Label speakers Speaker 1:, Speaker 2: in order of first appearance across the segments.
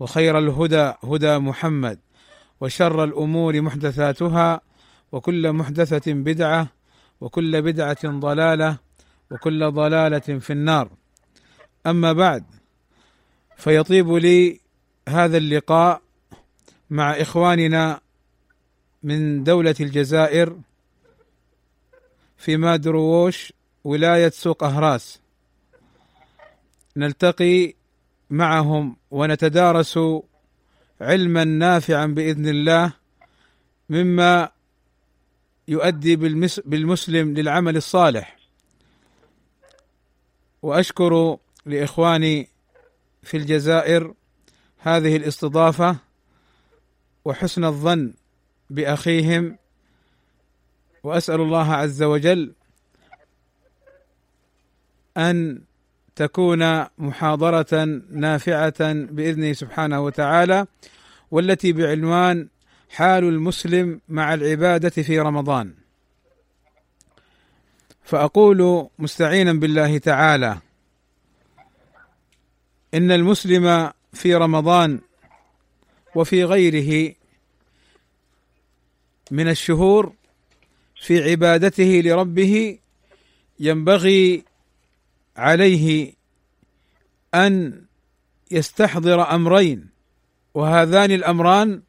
Speaker 1: وخير الهدى هدى محمد وشر الأمور محدثاتها وكل محدثة بدعة وكل بدعة ضلالة وكل ضلالة في النار. أما بعد فيطيب لي هذا اللقاء مع إخواننا من دولة الجزائر في مادرووش ولاية سوق أهراس. نلتقي معهم ونتدارس علما نافعا بإذن الله مما يؤدي بالمسلم للعمل الصالح. وأشكر لإخواني في الجزائر هذه الاستضافة وحسن الظن بأخيهم وأسأل الله عز وجل أن تكون محاضرة نافعة بإذنه سبحانه وتعالى والتي بعنوان حال المسلم مع العبادة في رمضان. فأقول مستعينا بالله تعالى إن المسلم في رمضان وفي غيره من الشهور في عبادته لربه ينبغي عليه أن يستحضر أمرين وهذان الأمران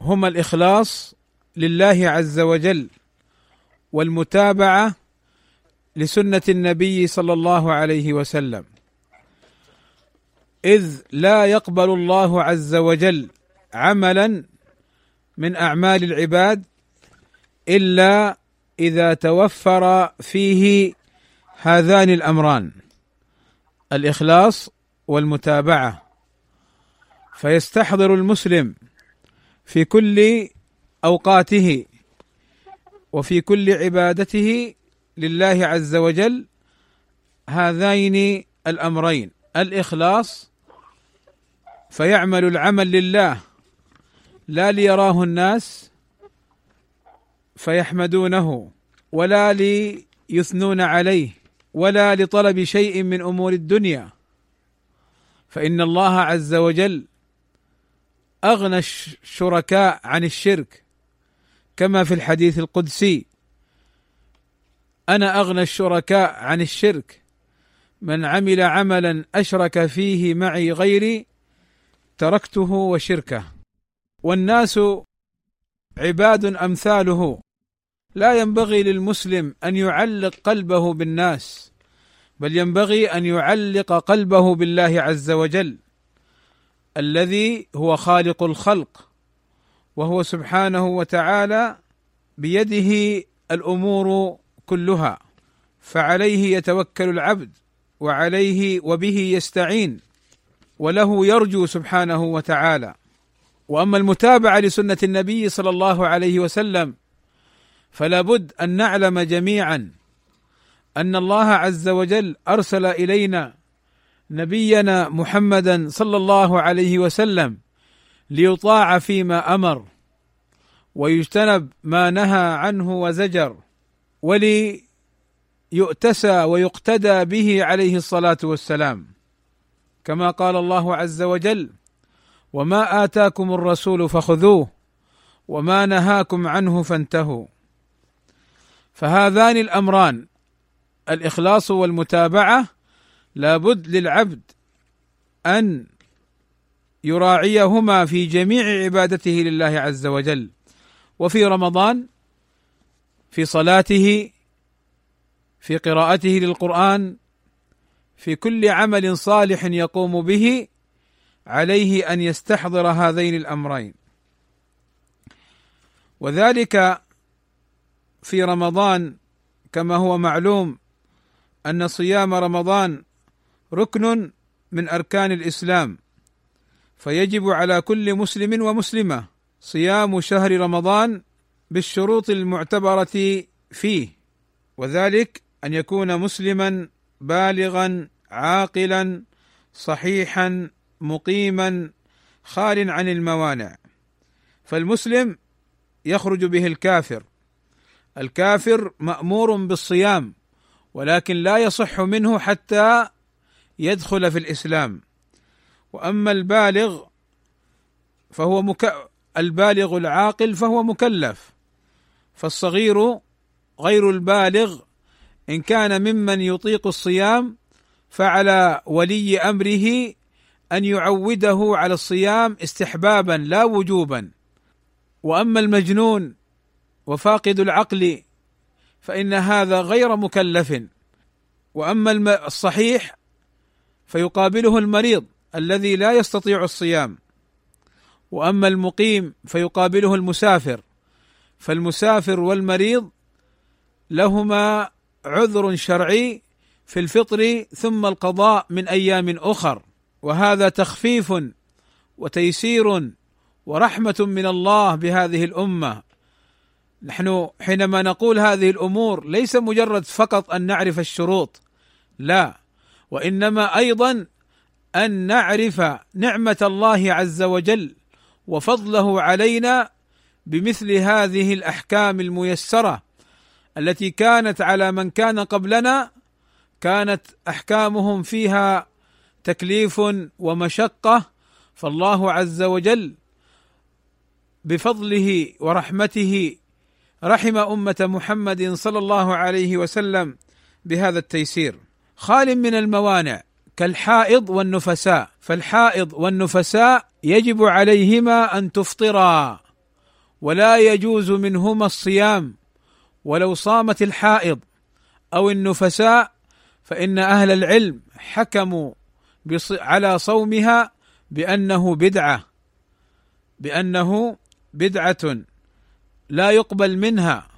Speaker 1: هما الإخلاص لله عز وجل والمتابعة لسنة النبي صلى الله عليه وسلم. إذ لا يقبل الله عز وجل عملا من أعمال العباد إلا إذا توفر فيه هذان الأمران الإخلاص والمتابعة. فيستحضر المسلم في كل أوقاته وفي كل عبادته لله عز وجل هذين الأمرين الإخلاص فيعمل العمل لله لا ليراه الناس فيحمدونه ولا ليثنون عليه. ولا لطلب شيء من أمور الدنيا. فإن الله عز وجل أغنى الشركاء عن الشرك كما في الحديث القدسي أنا أغنى الشركاء عن الشرك من عمل عملا أشرك فيه معي غيري تركته وشركه. والناس عباد أمثاله. لا ينبغي للمسلم أن يعلق قلبه بالناس بل ينبغي أن يعلق قلبه بالله عز وجل الذي هو خالق الخلق وهو سبحانه وتعالى بيده الأمور كلها فعليه يتوكل العبد وعليه وبه يستعين وله يرجو سبحانه وتعالى. وأما المتابعة لسنة النبي صلى الله عليه وسلم فلا بد أن نعلم جميعا أن الله عز وجل أرسل إلينا نبينا محمدا صلى الله عليه وسلم ليطاع فيما أمر ويجتنب ما نهى عنه وزجر وليؤتسى ويقتدى به عليه الصلاة والسلام. كما قال الله عز وجل وما آتاكم الرسول فخذوه وما نهاكم عنه فانتهوا. فهذان الأمران الإخلاص والمتابعة لابد للعبد أن يراعيهما في جميع عبادته لله عز وجل. وفي رمضان في صلاته في قراءته للقرآن في كل عمل صالح يقوم به عليه أن يستحضر هذين الأمرين. وذلك في رمضان كما هو معلوم أن صيام رمضان ركن من أركان الإسلام فيجب على كل مسلم ومسلمة صيام شهر رمضان بالشروط المعتبرة فيه وذلك أن يكون مسلما بالغا عاقلا صحيحا مقيما خال عن الموانع. فالمسلم يخرج به الكافر الكافر مأمور بالصيام ولكن لا يصح منه حتى يدخل في الإسلام. وأما البالغ فهو مك... البالغ العاقل فهو مكلف فالصغير غير البالغ. إن كان ممن يطيق الصيام فعلى ولي أمره أن يعوده على الصيام استحبابا لا وجوبا. وأما المجنون وفاقد العقل فإن هذا غير مكلف. وأما الصحيح فيقابله المريض الذي لا يستطيع الصيام. وأما المقيم فيقابله المسافر. فالمسافر والمريض لهما عذر شرعي في الفطر ثم القضاء من أيام أخر. وهذا تخفيف وتيسير ورحمة من الله بهذه الأمة. نحن حينما نقول هذه الأمور ليس مجرد فقط أن نعرف الشروط لا وإنما أيضا أن نعرف نعمة الله عز وجل وفضله علينا بمثل هذه الأحكام الميسرة التي كانت على من كان قبلنا كانت أحكامهم فيها تكليف ومشقة فالله عز وجل بفضله ورحمته رحم أمة محمد صلى الله عليه وسلم بهذا التيسير. خال من الموانع كالحائض والنفساء. فالحائض والنفساء يجب عليهما أن تفطرا. ولا يجوز منهما الصيام. ولو صامت الحائض أو النفساء فإن أهل العلم حكموا على صومها بأنه بدعة بأنه بدعة. لا يقبل منها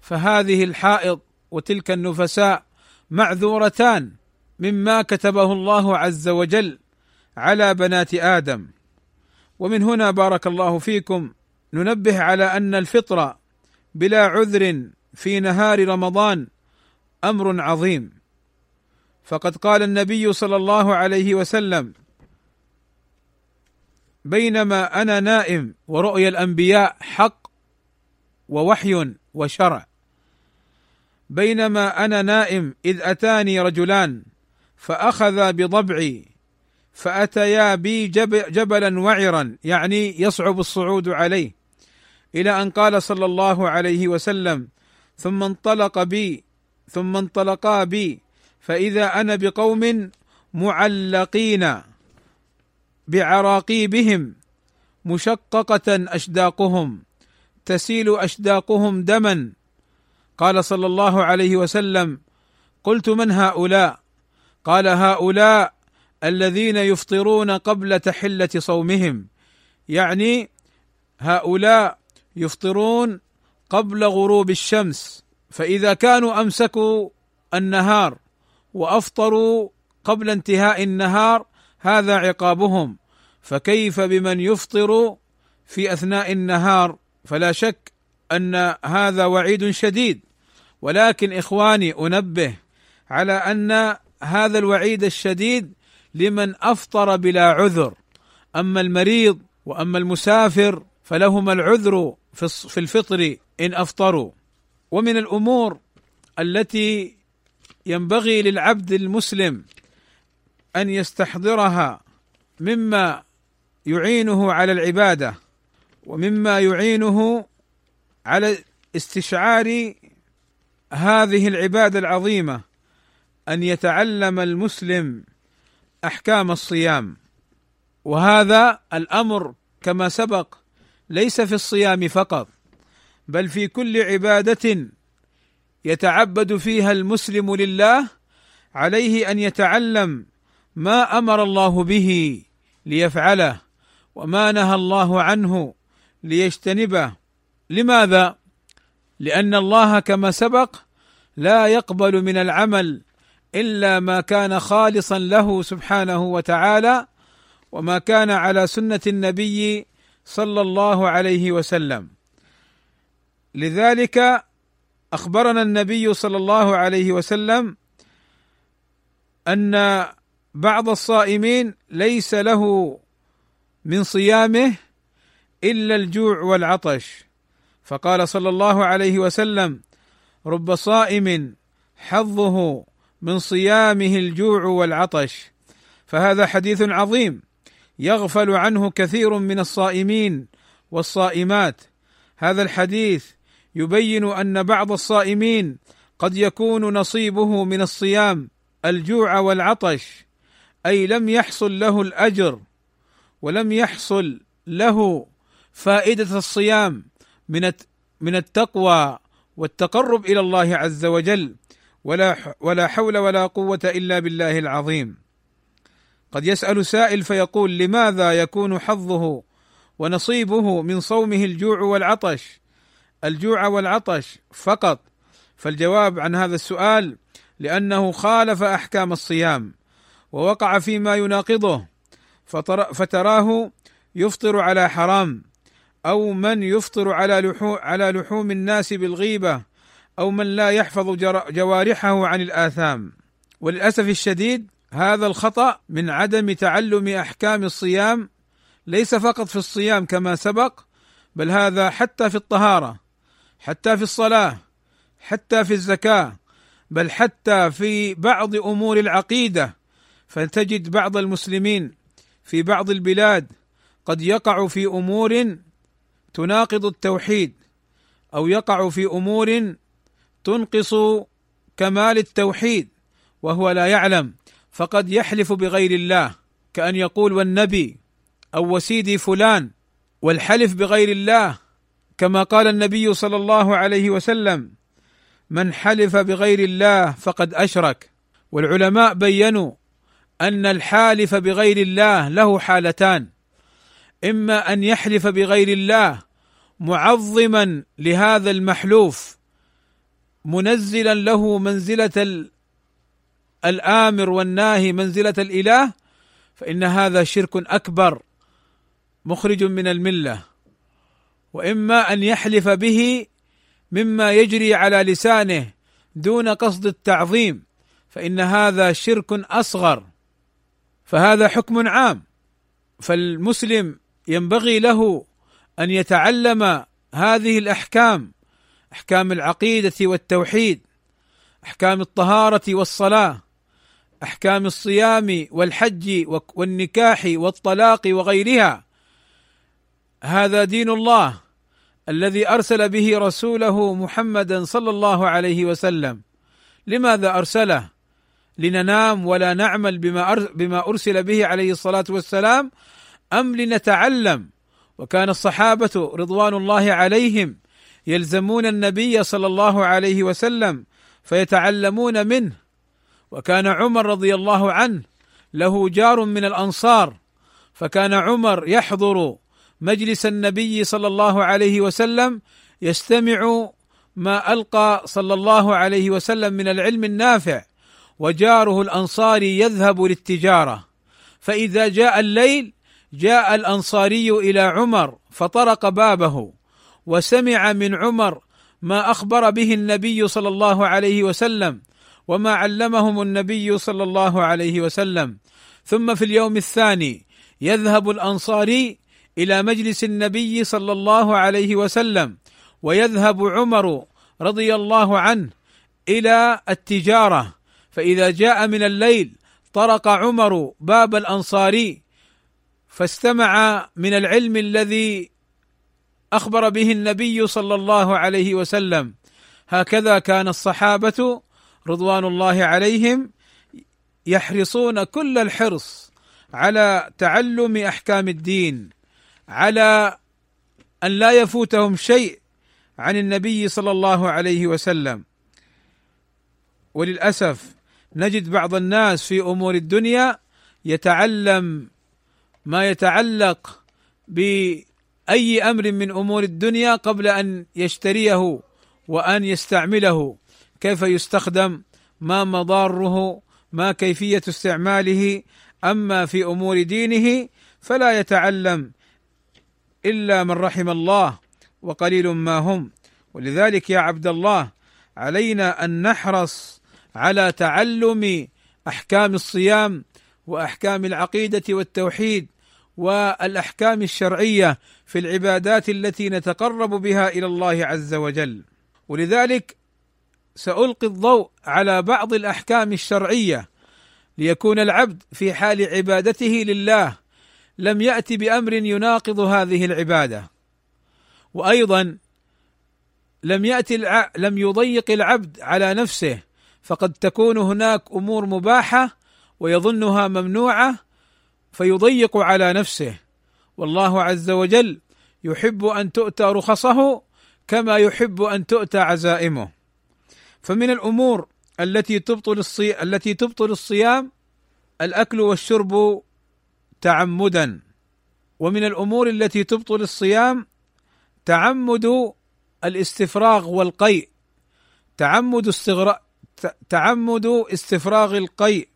Speaker 1: فهذه الحائض وتلك النفساء معذورتان مما كتبه الله عز وجل على بنات آدم. ومن هنا بارك الله فيكم ننبه على أن الفطر بلا عذر في نهار رمضان أمر عظيم. فقد قال النبي صلى الله عليه وسلم بينما أنا نائم ورؤيا الأنبياء حق ووحي وشرع. بينما أنا نائم إذ أتاني رجلان فاخذا بضبعي فأتيا بي جبلا وعرا يعني يصعب الصعود عليه. إلى أن قال صلى الله عليه وسلم ثم انطلق بي ثم انطلقا بي فإذا أنا بقوم معلقين بعراقيبهم مشققة أشداقهم. تسيل أشداقهم دما. قال صلى الله عليه وسلم قلت من هؤلاء؟ قال هؤلاء الذين يفطرون قبل تحلة صومهم. يعني هؤلاء يفطرون قبل غروب الشمس فإذا كانوا أمسكوا النهار وأفطروا قبل انتهاء النهار هذا عقابهم. فكيف بمن يفطر في أثناء النهار؟ فلا شك أن هذا وعيد شديد. ولكن إخواني أنبه على أن هذا الوعيد الشديد لمن أفطر بلا عذر. أما المريض وأما المسافر فلهما العذر في الفطر إن أفطروا. ومن الأمور التي ينبغي للعبد المسلم أن يستحضرها مما يعينه على العبادة ومما يعينه على استشعار هذه العبادة العظيمة أن يتعلم المسلم أحكام الصيام. وهذا الأمر كما سبق ليس في الصيام فقط بل في كل عبادة يتعبد فيها المسلم لله عليه أن يتعلم ما أمر الله به ليفعله وما نهى الله عنه ليجتنبه. لماذا؟ لأن الله كما سبق لا يقبل من العمل إلا ما كان خالصا له سبحانه وتعالى وما كان على سنة النبي صلى الله عليه وسلم. لذلك أخبرنا النبي صلى الله عليه وسلم أن بعض الصائمين ليس له من صيامه إلا الجوع والعطش. فقال صلى الله عليه وسلم رب صائم حظه من صيامه الجوع والعطش. فهذا حديث عظيم يغفل عنه كثير من الصائمين والصائمات. هذا الحديث يبين أن بعض الصائمين قد يكون نصيبه من الصيام الجوع والعطش أي لم يحصل له الأجر ولم يحصل له فائدة الصيام من من التقوى والتقرب إلى الله عز وجل ولا ولا حول ولا قوة إلا بالله العظيم. قد يسأل سائل فيقول لماذا يكون حظه ونصيبه من صومه الجوع والعطش؟ الجوع والعطش فقط. فالجواب عن هذا السؤال لأنه خالف أحكام الصيام ووقع فيما يناقضه فتراه يفطر على حرام. أو من يفطر على لحوم على لحوم الناس بالغيبة أو من لا يحفظ جوارحه عن الآثام. وللأسف الشديد هذا الخطأ من عدم تعلم أحكام الصيام. ليس فقط في الصيام كما سبق بل هذا حتى في الطهارة حتى في الصلاة حتى في الزكاة بل حتى في بعض أمور العقيدة. فتجد بعض المسلمين في بعض البلاد قد يقع في أمور تناقض التوحيد أو يقع في أمور تنقص كمال التوحيد وهو لا يعلم فقد يحلف بغير الله كأن يقول والنبي أو وسيدي فلان والحلف بغير الله كما قال النبي صلى الله عليه وسلم من حلف بغير الله فقد أشرك والعلماء بينوا أن الحالف بغير الله له حالتان إما أن يحلف بغير الله معظما لهذا المحلوف منزلا له منزلة الآمر والناهي منزلة الإله فإن هذا شرك أكبر مخرج من الملة. وإما أن يحلف به مما يجري على لسانه دون قصد التعظيم فإن هذا شرك أصغر. فهذا حكم عام. فالمسلم ينبغي له أن يتعلم هذه الأحكام أحكام العقيدة والتوحيد أحكام الطهارة والصلاة أحكام الصيام والحج والنكاح والطلاق وغيرها. هذا دين الله الذي أرسل به رسوله محمدا صلى الله عليه وسلم. لماذا أرسله؟ لننام ولا نعمل بما بما أرسل به عليه الصلاة والسلام أم لنتعلم؟ وكان الصحابة رضوان الله عليهم يلزمون النبي صلى الله عليه وسلم فيتعلمون منه. وكان عمر رضي الله عنه له جار من الأنصار فكان عمر يحضر مجلس النبي صلى الله عليه وسلم يستمع ما ألقى صلى الله عليه وسلم من العلم النافع وجاره الأنصاري يذهب للتجارة. فإذا جاء الليل جاء الأنصاري إلى عمر فطرق بابه وسمع من عمر ما أخبر به النبي صلى الله عليه وسلم وما علمهم النبي صلى الله عليه وسلم. ثم في اليوم الثاني يذهب الأنصاري إلى مجلس النبي صلى الله عليه وسلم ويذهب عمر رضي الله عنه إلى التجارة. فإذا جاء من الليل طرق عمر باب الأنصاري فاستمع من العلم الذي أخبر به النبي صلى الله عليه وسلم. هكذا كان الصحابة رضوان الله عليهم يحرصون كل الحرص على تعلم أحكام الدين على أن لا يفوتهم شيء عن النبي صلى الله عليه وسلم. وللأسف نجد بعض الناس في أمور الدنيا يتعلم ما يتعلق بأي أمر من أمور الدنيا قبل أن يشتريه وأن يستعمله. كيف يستخدم؟ ما مضاره؟ ما كيفية استعماله؟ أما في أمور دينه فلا يتعلم إلا من رحم الله وقليل ما هم. ولذلك يا عبد الله علينا أن نحرص على تعلم أحكام الصيام وأحكام العقيدة والتوحيد والأحكام الشرعية في العبادات التي نتقرب بها إلى الله عز وجل. ولذلك سألقي الضوء على بعض الأحكام الشرعية ليكون العبد في حال عبادته لله لم ياتي بأمر يناقض هذه العبادة. وأيضا لم ياتي الع... لم يضيق العبد على نفسه فقد تكون هناك أمور مباحة ويظنها ممنوعة فيضيق على نفسه. والله عز وجل يحب أن تؤتى رخصه كما يحب أن تؤتى عزائمه. فمن الأمور التي تبطل الصي... التي تبطل الصيام الأكل والشرب تعمدا. ومن الأمور التي تبطل الصيام تعمد الاستفراغ والقيء. تعمد استغراء تعمد استفراغ القيء.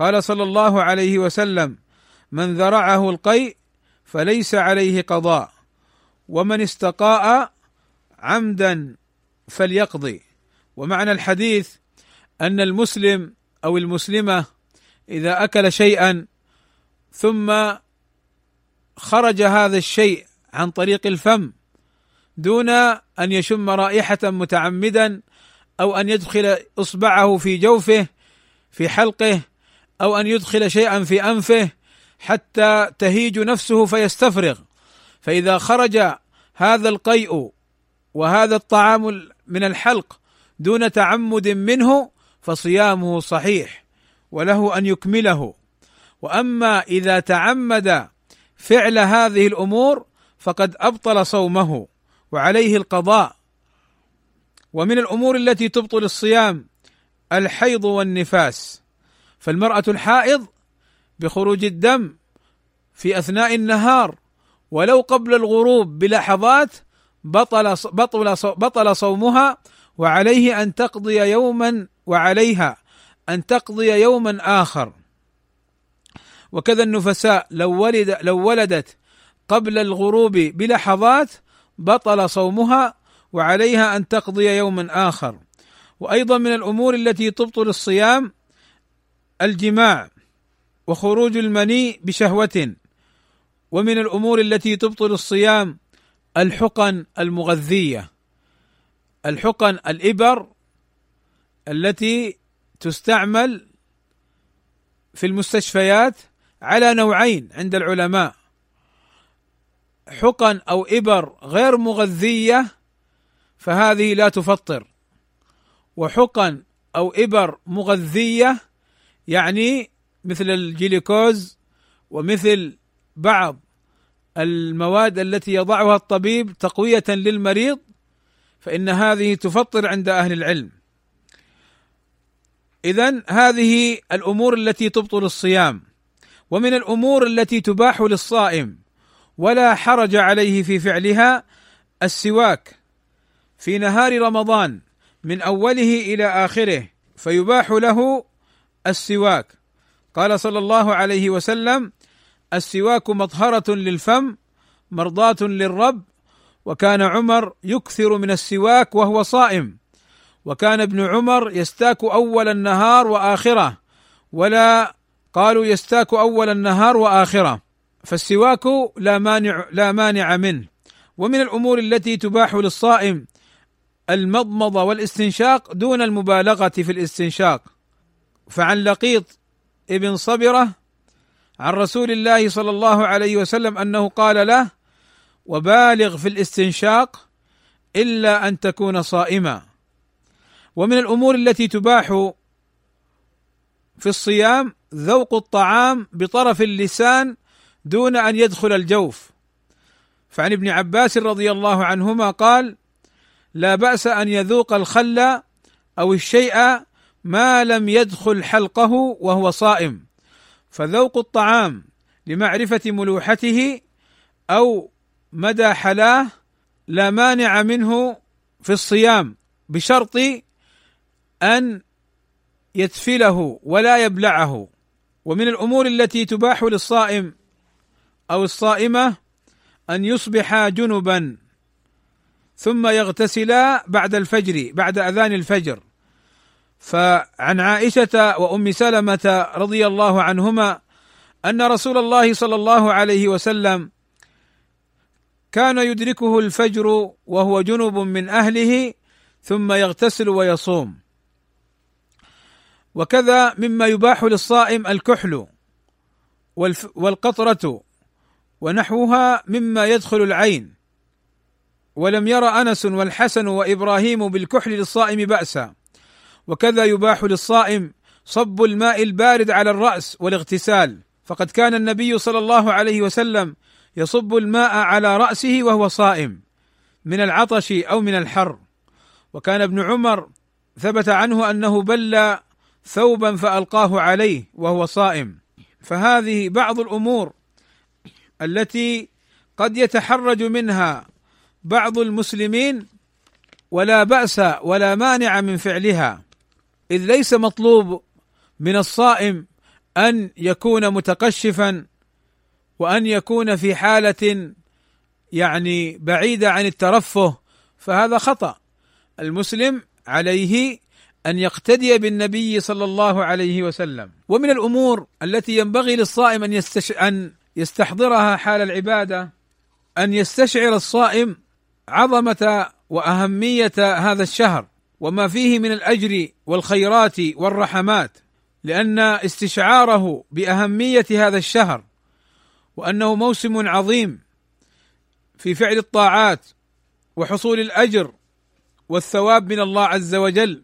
Speaker 1: قال صلى الله عليه وسلم من ذرعه القيء فليس عليه قضاء ومن استقاء عمدا فليقضي. ومعنى الحديث أن المسلم أو المسلمة إذا أكل شيئا ثم خرج هذا الشيء عن طريق الفم دون أن يشم رائحة متعمدا أو أن يدخل إصبعه في جوفه في حلقه أو أن يدخل شيئا في أنفه حتى تهيج نفسه فيستفرغ. فإذا خرج هذا القيء وهذا الطعام من الحلق دون تعمد منه فصيامه صحيح وله أن يكمله. وأما إذا تعمد فعل هذه الأمور فقد أبطل صومه وعليه القضاء. ومن الأمور التي تبطل الصيام الحيض والنفاس. فالمرأة الحائض بخروج الدم في أثناء النهار ولو قبل الغروب بلحظات بطل بطل بطل صومها وعليه أن تقضي يوما وعليها أن تقضي يوما آخر. وكذا النفساء لو ولد لو ولدت قبل الغروب بلحظات بطل صومها وعليها أن تقضي يوما آخر. وأيضا من الأمور التي تبطل الصيام الجماع وخروج المني بشهوة ومن الأمور التي تبطل الصيام الحقن المغذية. الحقن الإبر التي تستعمل في المستشفيات على نوعين عند العلماء. حقن أو إبر غير مغذية فهذه لا تفطر. وحقن أو إبر مغذية يعني مثل الجليكوز ومثل بعض المواد التي يضعها الطبيب تقوية للمريض فإن هذه تفطر عند أهل العلم. اذا هذه الأمور التي تبطل الصيام ومن الأمور التي تباح للصائم ولا حرج عليه في فعلها السواك في نهار رمضان من أوله إلى آخره فيباح له السواك. قال صلى الله عليه وسلم السواك مطهرة للفم مرضاة للرب وكان عمر يكثر من السواك وهو صائم. وكان ابن عمر يستاك أول النهار وآخرة ولا قالوا يستاك أول النهار وآخرة. فالسواك لا مانع لا مانع منه. ومن الأمور التي تباح للصائم المضمضة والاستنشاق دون المبالغة في الاستنشاق. فعن لقيط ابن صبرة عن رسول الله صلى الله عليه وسلم أنه قال له وبالغ في الاستنشاق إلا أن تكون صائما. ومن الأمور التي تباح في الصيام ذوق الطعام بطرف اللسان دون أن يدخل الجوف. فعن ابن عباس رضي الله عنهما قال لا بأس أن يذوق الخل أو الشيء ما لم يدخل حلقه وهو صائم. فذوق الطعام لمعرفة ملوحته أو مدى حلاه لا مانع منه في الصيام بشرط أن يتفله ولا يبلعه. ومن الأمور التي تباح للصائم أو الصائمة أن يصبحا جنبا ثم يغتسلا بعد الفجر بعد أذان الفجر. فعن عائشة وأم سلمة رضي الله عنهما أن رسول الله صلى الله عليه وسلم كان يدركه الفجر وهو جنب من أهله ثم يغتسل ويصوم. وكذا مما يباح للصائم الكحل والقطرة ونحوها مما يدخل العين. ولم ير أنس والحسن وإبراهيم بالكحل للصائم بأسا. وكذا يباح للصائم صب الماء البارد على الرأس والاغتسال. فقد كان النبي صلى الله عليه وسلم يصب الماء على رأسه وهو صائم من العطش أو من الحر. وكان ابن عمر ثبت عنه أنه بل ثوبا فألقاه عليه وهو صائم. فهذه بعض الأمور التي قد يتحرج منها بعض المسلمين ولا بأس ولا مانع من فعلها. إذ ليس مطلوب من الصائم أن يكون متقشفا وأن يكون في حالة يعني بعيدة عن الترفه فهذا خطأ. المسلم عليه أن يقتدي بالنبي صلى الله عليه وسلم. ومن الأمور التي ينبغي للصائم أن يستش... أن يستحضرها حال العبادة أن يستشعر الصائم عظمة وأهمية هذا الشهر. وما فيه من الأجر والخيرات والرحمات لأن استشعاره بأهمية هذا الشهر وأنه موسم عظيم في فعل الطاعات وحصول الأجر والثواب من الله عز وجل.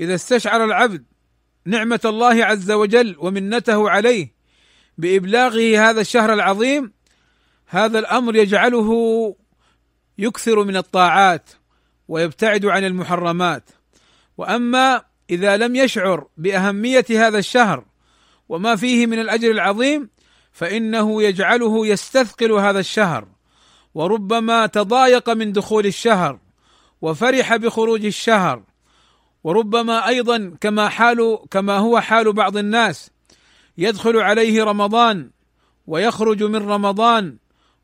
Speaker 1: إذا استشعر العبد نعمة الله عز وجل ومنته عليه بإبلاغه هذا الشهر العظيم هذا الأمر يجعله يكثر من الطاعات. ويبتعد عن المحرمات. وأما إذا لم يشعر بأهمية هذا الشهر وما فيه من الأجر العظيم فإنه يجعله يستثقل هذا الشهر وربما تضايق من دخول الشهر وفرح بخروج الشهر وربما أيضا كما حال كما هو حال بعض الناس يدخل عليه رمضان ويخرج من رمضان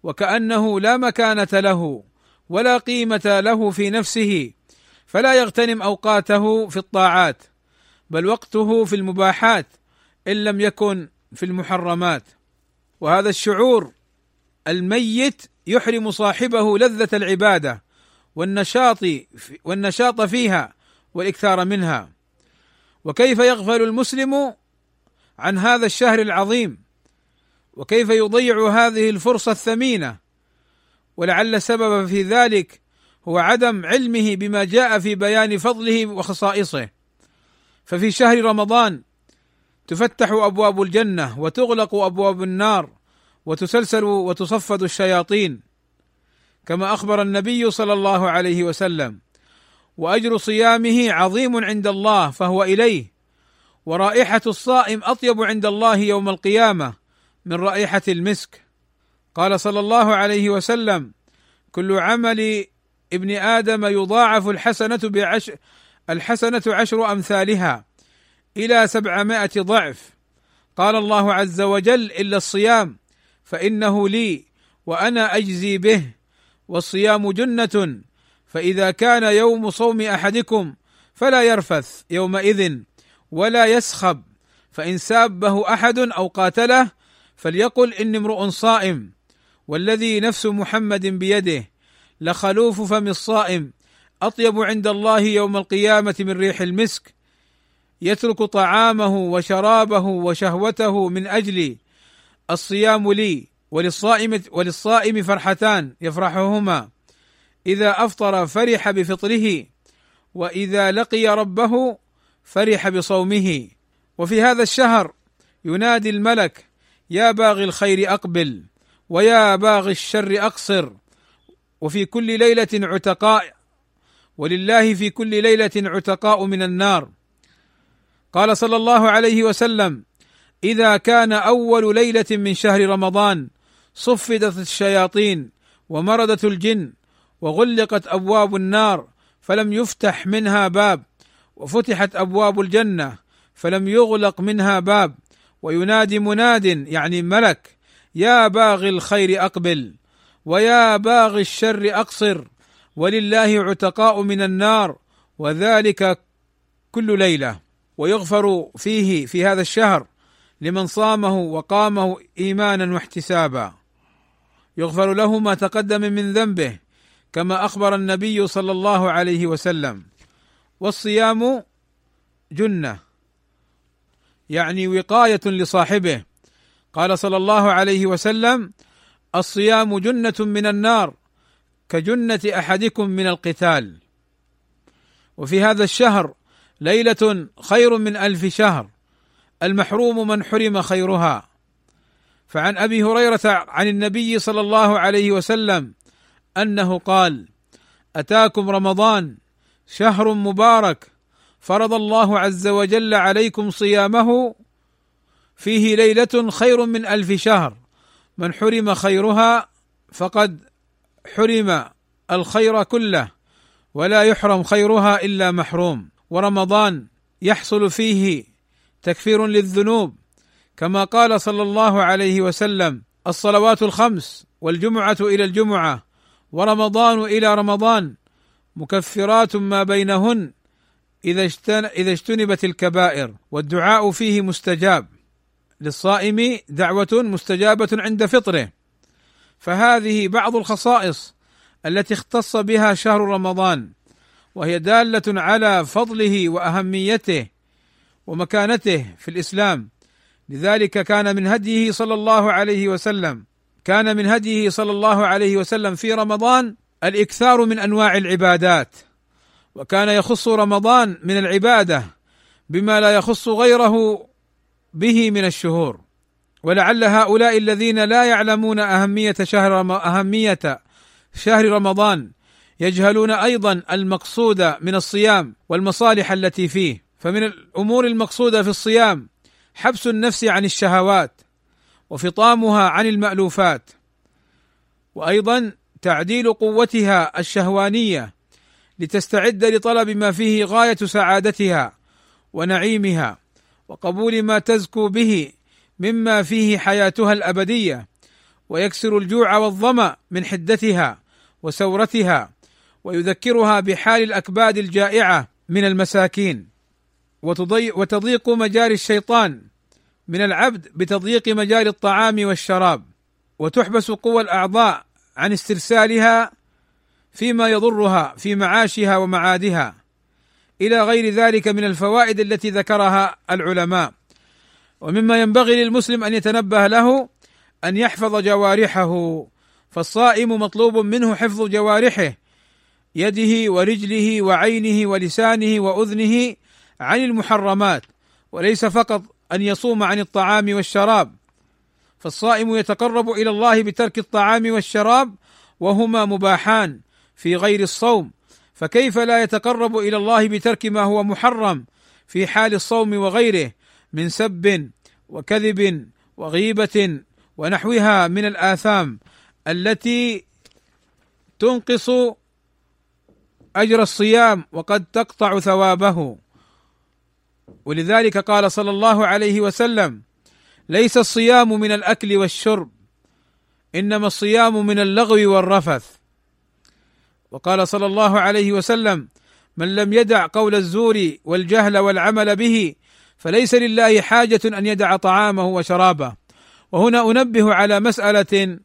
Speaker 1: وكأنه لا مكانة له. ولا قيمة له في نفسه فلا يغتنم أوقاته في الطاعات بل وقته في المباحات إن لم يكن في المحرمات. وهذا الشعور الميت يحرم صاحبه لذة العبادة والنشاط والنشاط فيها والإكثار منها. وكيف يغفل المسلم عن هذا الشهر العظيم؟ وكيف يضيع هذه الفرصة الثمينة؟ ولعل سبب في ذلك هو عدم علمه بما جاء في بيان فضله وخصائصه. ففي شهر رمضان تفتح أبواب الجنة وتغلق أبواب النار وتسلسل وتصفد الشياطين كما أخبر النبي صلى الله عليه وسلم. وأجر صيامه عظيم عند الله فهو إليه ورائحة الصائم أطيب عند الله يوم القيامة من رائحة المسك. قال صلى الله عليه وسلم كل عمل ابن آدم يضاعف الحسنة بعشر الحسنة عشر أمثالها إلى سبعمائة ضعف. قال الله عز وجل إلا الصيام فإنه لي وأنا أجزي به والصيام جنة فإذا كان يوم صوم أحدكم فلا يرفث يومئذ ولا يسخب فإن سابه أحد أو قاتله فليقل إني امرؤ صائم. والذي نفس محمد بيده لخلوف فم الصائم أطيب عند الله يوم القيامة من ريح المسك يترك طعامه وشرابه وشهوته من أجل الصيام لي وللصائم وللصائم فرحتان يفرحهما. إذا أفطر فرح بفطره وإذا لقي ربه فرح بصومه. وفي هذا الشهر ينادي الملك يا باغي الخير أقبل. ويا باغي الشر أقصر وفي كل ليلة عتقاء ولله في كل ليلة عتقاء من النار. قال صلى الله عليه وسلم إذا كان أول ليلة من شهر رمضان صفدت الشياطين ومردت الجن وغلقت أبواب النار فلم يفتح منها باب وفتحت أبواب الجنة فلم يغلق منها باب وينادي مناد يعني ملك يا باغي الخير أقبل ويا باغي الشر أقصر ولله عتقاء من النار وذلك كل ليلة. ويغفر فيه في هذا الشهر لمن صامه وقامه إيمانا واحتسابا. يغفر له ما تقدم من ذنبه كما أخبر النبي صلى الله عليه وسلم. والصيام جنة يعني وقاية لصاحبه. قال صلى الله عليه وسلم الصيام جنة من النار كجنة أحدكم من القتال. وفي هذا الشهر ليلة خير من ألف شهر المحروم من حرم خيرها. فعن أبي هريرة عن النبي صلى الله عليه وسلم أنه قال أتاكم رمضان شهر مبارك فرض الله عز وجل عليكم صيامه فيه ليلة خير من ألف شهر. من حرم خيرها فقد حرم الخير كله ولا يحرم خيرها إلا محروم. ورمضان يحصل فيه تكفير للذنوب. كما قال صلى الله عليه وسلم الصلوات الخمس والجمعة إلى الجمعة ورمضان إلى رمضان مكفرات ما بينهن إذا اجتنبت الكبائر. والدعاء فيه مستجاب. للصائم دعوة مستجابة عند فطره. فهذه بعض الخصائص التي اختص بها شهر رمضان وهي دالة على فضله وأهميته ومكانته في الإسلام. لذلك كان من هديه صلى الله عليه وسلم كان من هديه صلى الله عليه وسلم في رمضان الإكثار من أنواع العبادات. وكان يخص رمضان من العبادة بما لا يخص غيره به من الشهور. ولعل هؤلاء الذين لا يعلمون أهمية شهر أهمية شهر رمضان يجهلون أيضا المقصود من الصيام والمصالح التي فيه. فمن الأمور المقصودة في الصيام حبس النفس عن الشهوات وفطامها عن المألوفات. وأيضا تعديل قوتها الشهوانية لتستعد لطلب ما فيه غاية سعادتها ونعيمها. وقبول ما تزكو به مما فيه حياتها الأبدية ويكسر الجوع والظمأ من حدتها وسورتها ويذكرها بحال الأكباد الجائعة من المساكين. وتضيق مجاري الشيطان من العبد بتضييق مجال الطعام والشراب. وتحبس قوى الأعضاء عن استرسالها فيما يضرها في معاشها ومعادها. إلى غير ذلك من الفوائد التي ذكرها العلماء. ومما ينبغي للمسلم أن يتنبه له أن يحفظ جوارحه فالصائم مطلوب منه حفظ جوارحه يده ورجله وعينه ولسانه وأذنه عن المحرمات وليس فقط أن يصوم عن الطعام والشراب. فالصائم يتقرب إلى الله بترك الطعام والشراب وهما مباحان في غير الصوم. فكيف لا يتقرب إلى الله بترك ما هو محرم في حال الصوم وغيره من سب وكذب وغيبة ونحوها من الآثام التي تنقص أجر الصيام وقد تقطع ثوابه؟ ولذلك قال صلى الله عليه وسلم ليس الصيام من الأكل والشرب إنما الصيام من اللغو والرفث. وقال صلى الله عليه وسلم من لم يدع قول الزور والجهل والعمل به فليس لله حاجة أن يدع طعامه وشرابه. وهنا أنبه على مسألة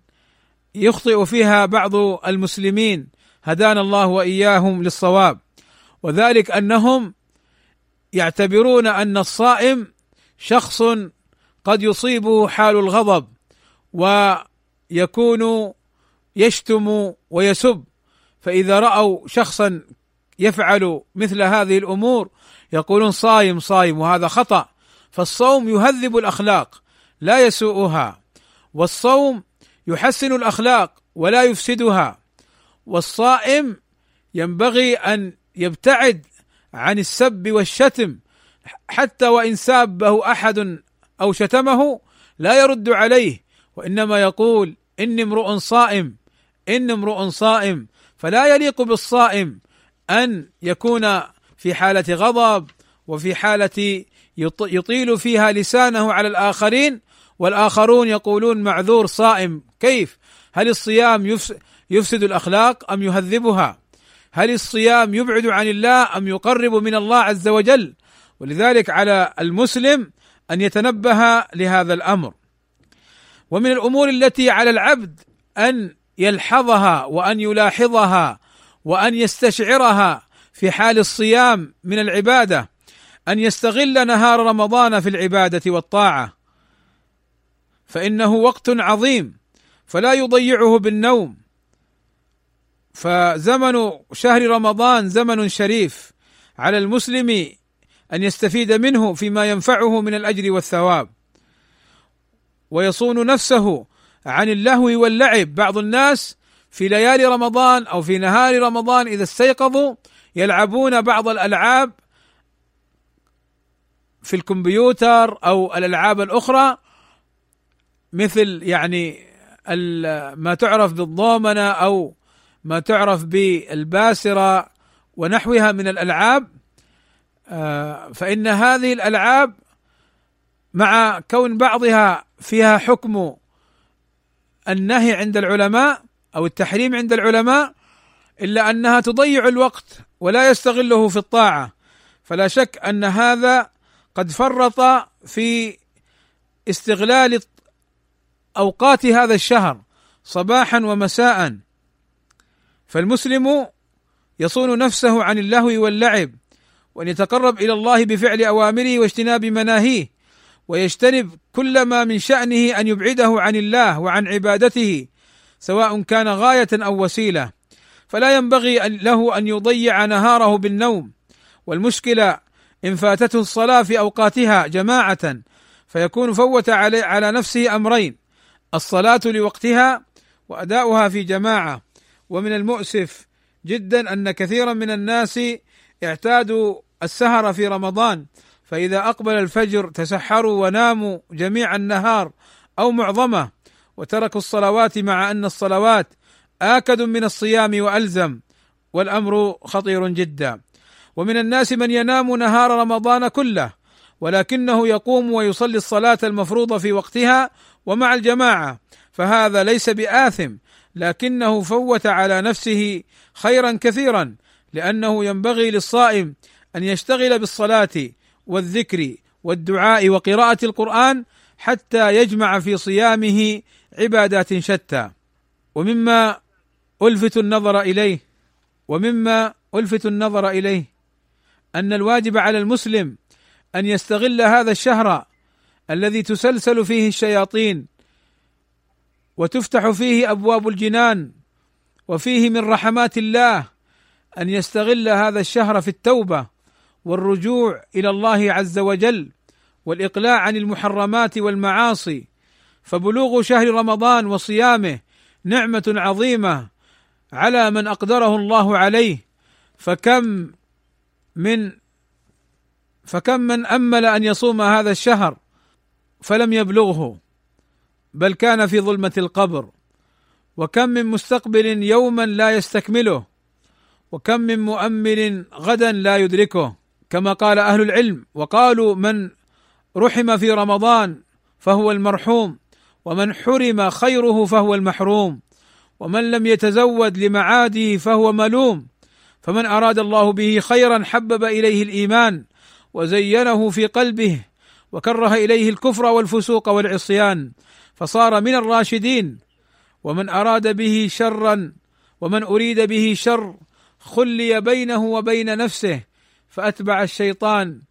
Speaker 1: يخطئ فيها بعض المسلمين هدانا الله وإياهم للصواب. وذلك أنهم يعتبرون أن الصائم شخص قد يصيبه حال الغضب ويكون يشتم ويسب. فإذا رأوا شخصا يفعل مثل هذه الأمور يقولون صايم صايم وهذا خطأ. فالصوم يهذب الأخلاق لا يسوءها. والصوم يحسن الأخلاق ولا يفسدها. والصائم ينبغي أن يبتعد عن السب والشتم حتى وإن سابه أحد أو شتمه لا يرد عليه. وإنما يقول إني امرؤ صائم إني امرؤ صائم. فلا يليق بالصائم أن يكون في حالة غضب وفي حالة يطيل فيها لسانه على الآخرين والآخرون يقولون معذور صائم. كيف؟ هل الصيام يفسد الأخلاق أم يهذبها؟ هل الصيام يبعد عن الله أم يقرب من الله عز وجل؟ ولذلك على المسلم أن يتنبه لهذا الأمر. ومن الأمور التي على العبد أن يلحظها وأن يلاحظها وأن يستشعرها في حال الصيام من العبادة أن يستغل نهار رمضان في العبادة والطاعة. فإنه وقت عظيم فلا يضيعه بالنوم. فزمن شهر رمضان زمن شريف على المسلم أن يستفيد منه فيما ينفعه من الأجر والثواب. ويصون نفسه عن اللهو واللعب. بعض الناس في ليالي رمضان أو في نهار رمضان إذا استيقظوا يلعبون بعض الألعاب في الكمبيوتر أو الألعاب الأخرى مثل يعني ما تعرف بالضومنه أو ما تعرف بالباسرة ونحوها من الألعاب. آه، فإن هذه الألعاب مع كون بعضها فيها حكم النهي عند العلماء أو التحريم عند العلماء إلا أنها تضيع الوقت ولا يستغله في الطاعة. فلا شك أن هذا قد فرط في استغلال أوقات هذا الشهر صباحا ومساء. فالمسلم يصون نفسه عن اللهو واللعب وأن يتقرب إلى الله بفعل أوامره واجتناب مناهيه. ويجتنب كل ما من شأنه أن يبعده عن الله وعن عبادته سواء كان غاية أو وسيلة. فلا ينبغي له أن يضيع نهاره بالنوم. والمشكلة إن فاتته الصلاة في أوقاتها جماعة فيكون فوت علي على نفسه أمرين الصلاة لوقتها وأداؤها في جماعة. ومن المؤسف جدا أن كثيرا من الناس اعتادوا السهر في رمضان فإذا أقبل الفجر تسحروا وناموا جميع النهار أو معظمه وتركوا الصلوات مع أن الصلوات آكد من الصيام وألزم والأمر خطير جدا. ومن الناس من ينام نهار رمضان كله ولكنه يقوم ويصلي الصلاة المفروضة في وقتها ومع الجماعة فهذا ليس بآثم لكنه فوت على نفسه خيرا كثيرا لأنه ينبغي للصائم أن يشتغل بالصلاة والذكر والدعاء وقراءة القرآن حتى يجمع في صيامه عبادات شتى. ومما ألفت النظر إليه ومما ألفت النظر إليه أن الواجب على المسلم أن يستغل هذا الشهر الذي تسلسل فيه الشياطين وتفتح فيه أبواب الجنان وفيه من رحمات الله أن يستغل هذا الشهر في التوبة والرجوع إلى الله عز وجل والإقلاع عن المحرمات والمعاصي فبلوغ شهر رمضان وصيامه نعمة عظيمة على من أقدره الله عليه فكم من فكم من أمل أن يصوم هذا الشهر فلم يبلغه بل كان في ظلمة القبر وكم من مستقبل يوما لا يستكمله وكم من مؤمل غدا لا يدركه. كما قال أهل العلم وقالوا من رحم في رمضان فهو المرحوم ومن حرم خيره فهو المحروم ومن لم يتزود لمعاده فهو ملوم فمن أراد الله به خيرا حبب إليه الإيمان وزينه في قلبه وكره إليه الكفر والفسوق والعصيان فصار من الراشدين ومن أراد به شرا ومن أريد به شر خلي بينه وبين نفسه فأتبع الشيطان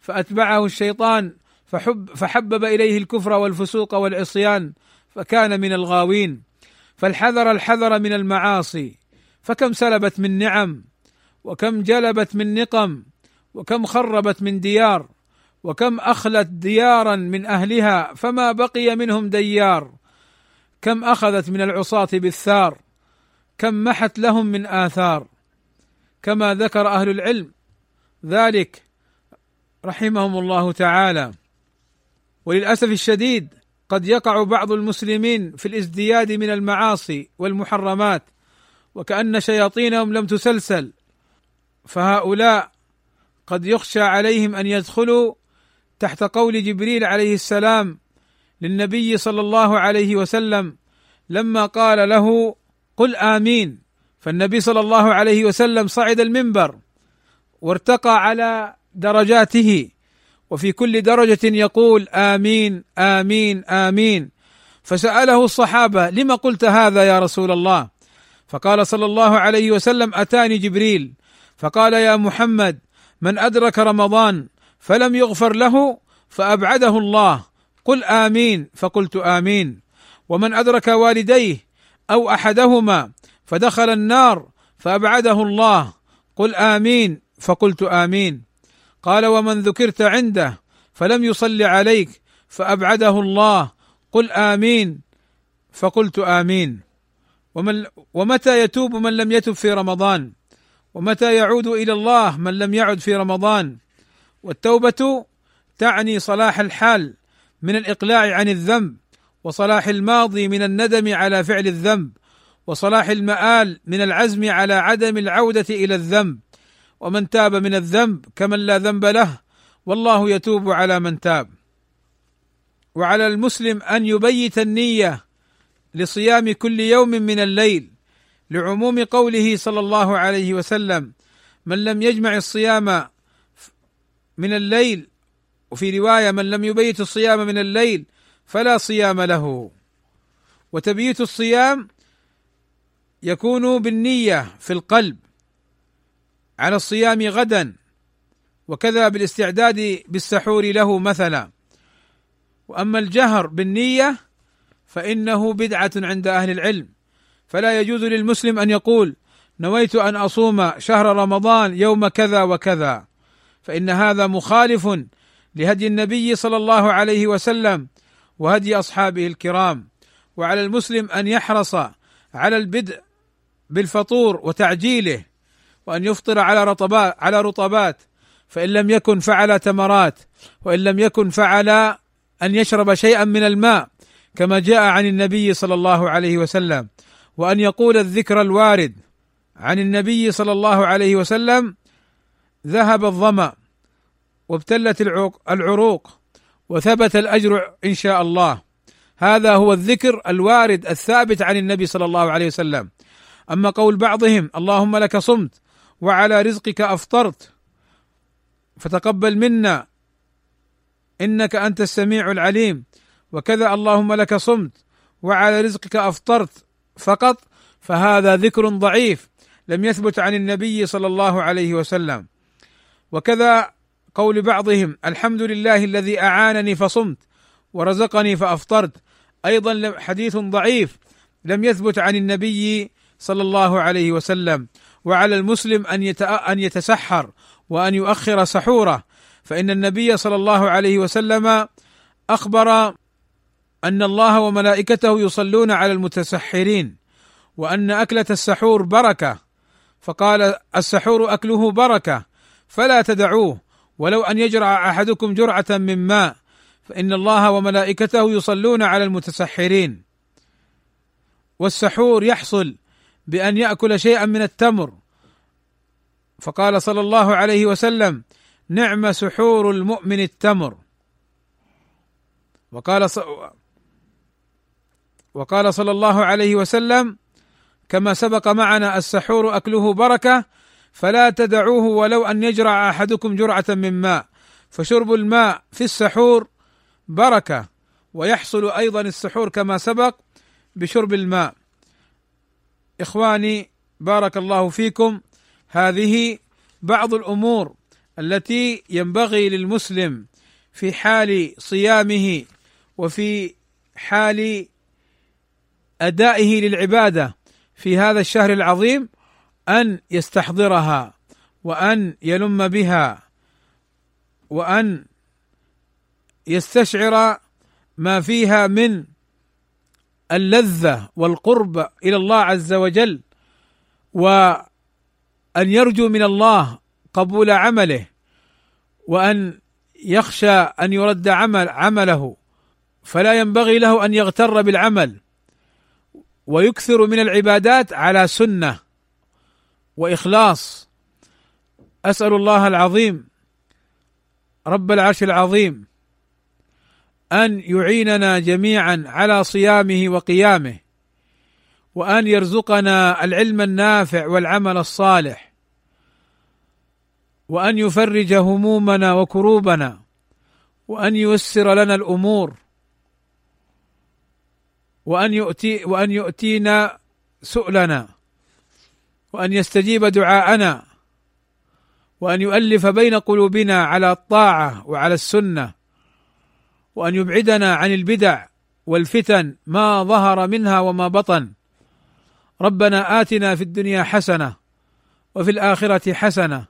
Speaker 1: فأتبعه الشيطان فحب فحبب إليه الكفر والفسوق والعصيان فكان من الغاوين. فالحذر الحذر من المعاصي فكم سلبت من نعم وكم جلبت من نقم وكم خربت من ديار وكم أخلت ديارا من أهلها فما بقي منهم ديار. كم أخذت من العصاة بالثار كم محت لهم من آثار. كما ذكر أهل العلم ذلك رحمهم الله تعالى. وللأسف الشديد قد يقع بعض المسلمين في الازدياد من المعاصي والمحرمات وكأن شياطينهم لم تسلسل. فهؤلاء قد يخشى عليهم أن يدخلوا تحت قول جبريل عليه السلام للنبي صلى الله عليه وسلم لما قال له قل آمين. فالنبي صلى الله عليه وسلم صعد المنبر. وارتقى على درجاته. وفي كل درجة يقول آمين آمين آمين. فسأله الصحابة لم قلت هذا يا رسول الله؟ فقال صلى الله عليه وسلم أتاني جبريل. فقال يا محمد من أدرك رمضان فلم يغفر له فأبعده الله. قل آمين. فقلت آمين. ومن أدرك والديه أو أحدهما فدخل النار فأبعده الله. قل آمين. فقلت آمين. قال ومن ذكرت عنده فلم يصل عليك فأبعده الله. قل آمين. فقلت آمين. ومن ومتى يتوب من لم يتب في رمضان؟ ومتى يعود إلى الله من لم يعد في رمضان؟ والتوبة تعني صلاح الحال من الإقلاع عن الذنب وصلاح الماضي من الندم على فعل الذنب وصلاح المآل من العزم على عدم العودة إلى الذنب. ومن تاب من الذنب كمن لا ذنب له والله يتوب على من تاب. وعلى المسلم أن يبيت النية لصيام كل يوم من الليل لعموم قوله صلى الله عليه وسلم من لم يجمع الصيام من الليل وفي رواية من لم يبيت الصيام من الليل فلا صيام له وتبييت الصيام يكون بالنية في القلب على الصيام غدا وكذا بالاستعداد بالسحور له مثلا. وأما الجهر بالنية فإنه بدعة عند أهل العلم. فلا يجوز للمسلم أن يقول نويت أن أصوم شهر رمضان يوم كذا وكذا. فإن هذا مخالف لهدي النبي صلى الله عليه وسلم وهدي أصحابه الكرام. وعلى المسلم أن يحرص على البدء بالفطور وتعجيله. وأن يفطر على رطبات على رطبات فإن لم يكن فعل تمرات وإن لم يكن فعل أن يشرب شيئا من الماء كما جاء عن النبي صلى الله عليه وسلم. وأن يقول الذكر الوارد عن النبي صلى الله عليه وسلم ذهب الظمأ وابتلت العروق وثبت الأجر إن شاء الله. هذا هو الذكر الوارد الثابت عن النبي صلى الله عليه وسلم. أما قول بعضهم اللهم لك صمت وعلى رزقك أفطرت. فتقبل منا. إنك أنت السميع العليم. وكذا اللهم لك صمت. وعلى رزقك أفطرت فقط. فهذا ذكر ضعيف. لم يثبت عن النبي صلى الله عليه وسلم. وكذا قول بعضهم. الحمد لله الذي أعانني فصمت. ورزقني فأفطرت. أيضا حديث ضعيف. لم يثبت عن النبي صلى الله عليه وسلم. وعلى المسلم أن أن يتسحر وأن يؤخر سحوره. فإن النبي صلى الله عليه وسلم أخبر أن الله وملائكته يصلون على المتسحرين وأن أكلة السحور بركة. فقال السحور أكله بركة فلا تدعوه ولو أن يجرع أحدكم جرعة من ماء. فإن الله وملائكته يصلون على المتسحرين. والسحور يحصل بأن يأكل شيئا من التمر. فقال صلى الله عليه وسلم نعم سحور المؤمن التمر. وقال وقال صلى الله عليه وسلم كما سبق معنا السحور أكله بركة فلا تدعوه ولو أن يجرع أحدكم جرعة من ماء. فشرب الماء في السحور بركة ويحصل أيضا السحور كما سبق بشرب الماء. إخواني بارك الله فيكم. هذه بعض الأمور التي ينبغي للمسلم في حال صيامه وفي حال أدائه للعبادة في هذا الشهر العظيم أن يستحضرها وأن يلم بها وأن يستشعر ما فيها من اللذة والقرب إلى الله عز وجل وأن يرجو من الله قبول عمله وأن يخشى أن يرد عمل عمله فلا ينبغي له أن يغتر بالعمل ويكثر من العبادات على سنة وإخلاص. أسأل الله العظيم رب العرش العظيم أن يعيننا جميعا على صيامه وقيامه وأن يرزقنا العلم النافع والعمل الصالح وأن يفرج همومنا وكروبنا وأن ييسر لنا الأمور وأن يؤتي وأن يؤتينا سؤلنا وأن يستجيب دعاءنا وأن يؤلف بين قلوبنا على الطاعة وعلى السنة وأن يبعدنا عن البدع والفتن ما ظهر منها وما بطن. ربنا آتنا في الدنيا حسنة وفي الآخرة حسنة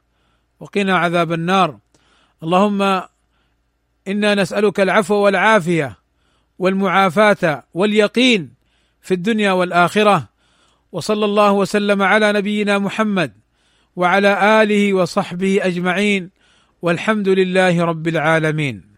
Speaker 1: وقنا عذاب النار. اللهم إنا نسألك العفو والعافية والمعافاة واليقين في الدنيا والآخرة. وصلى الله وسلم على نبينا محمد وعلى آله وصحبه أجمعين. والحمد لله رب العالمين.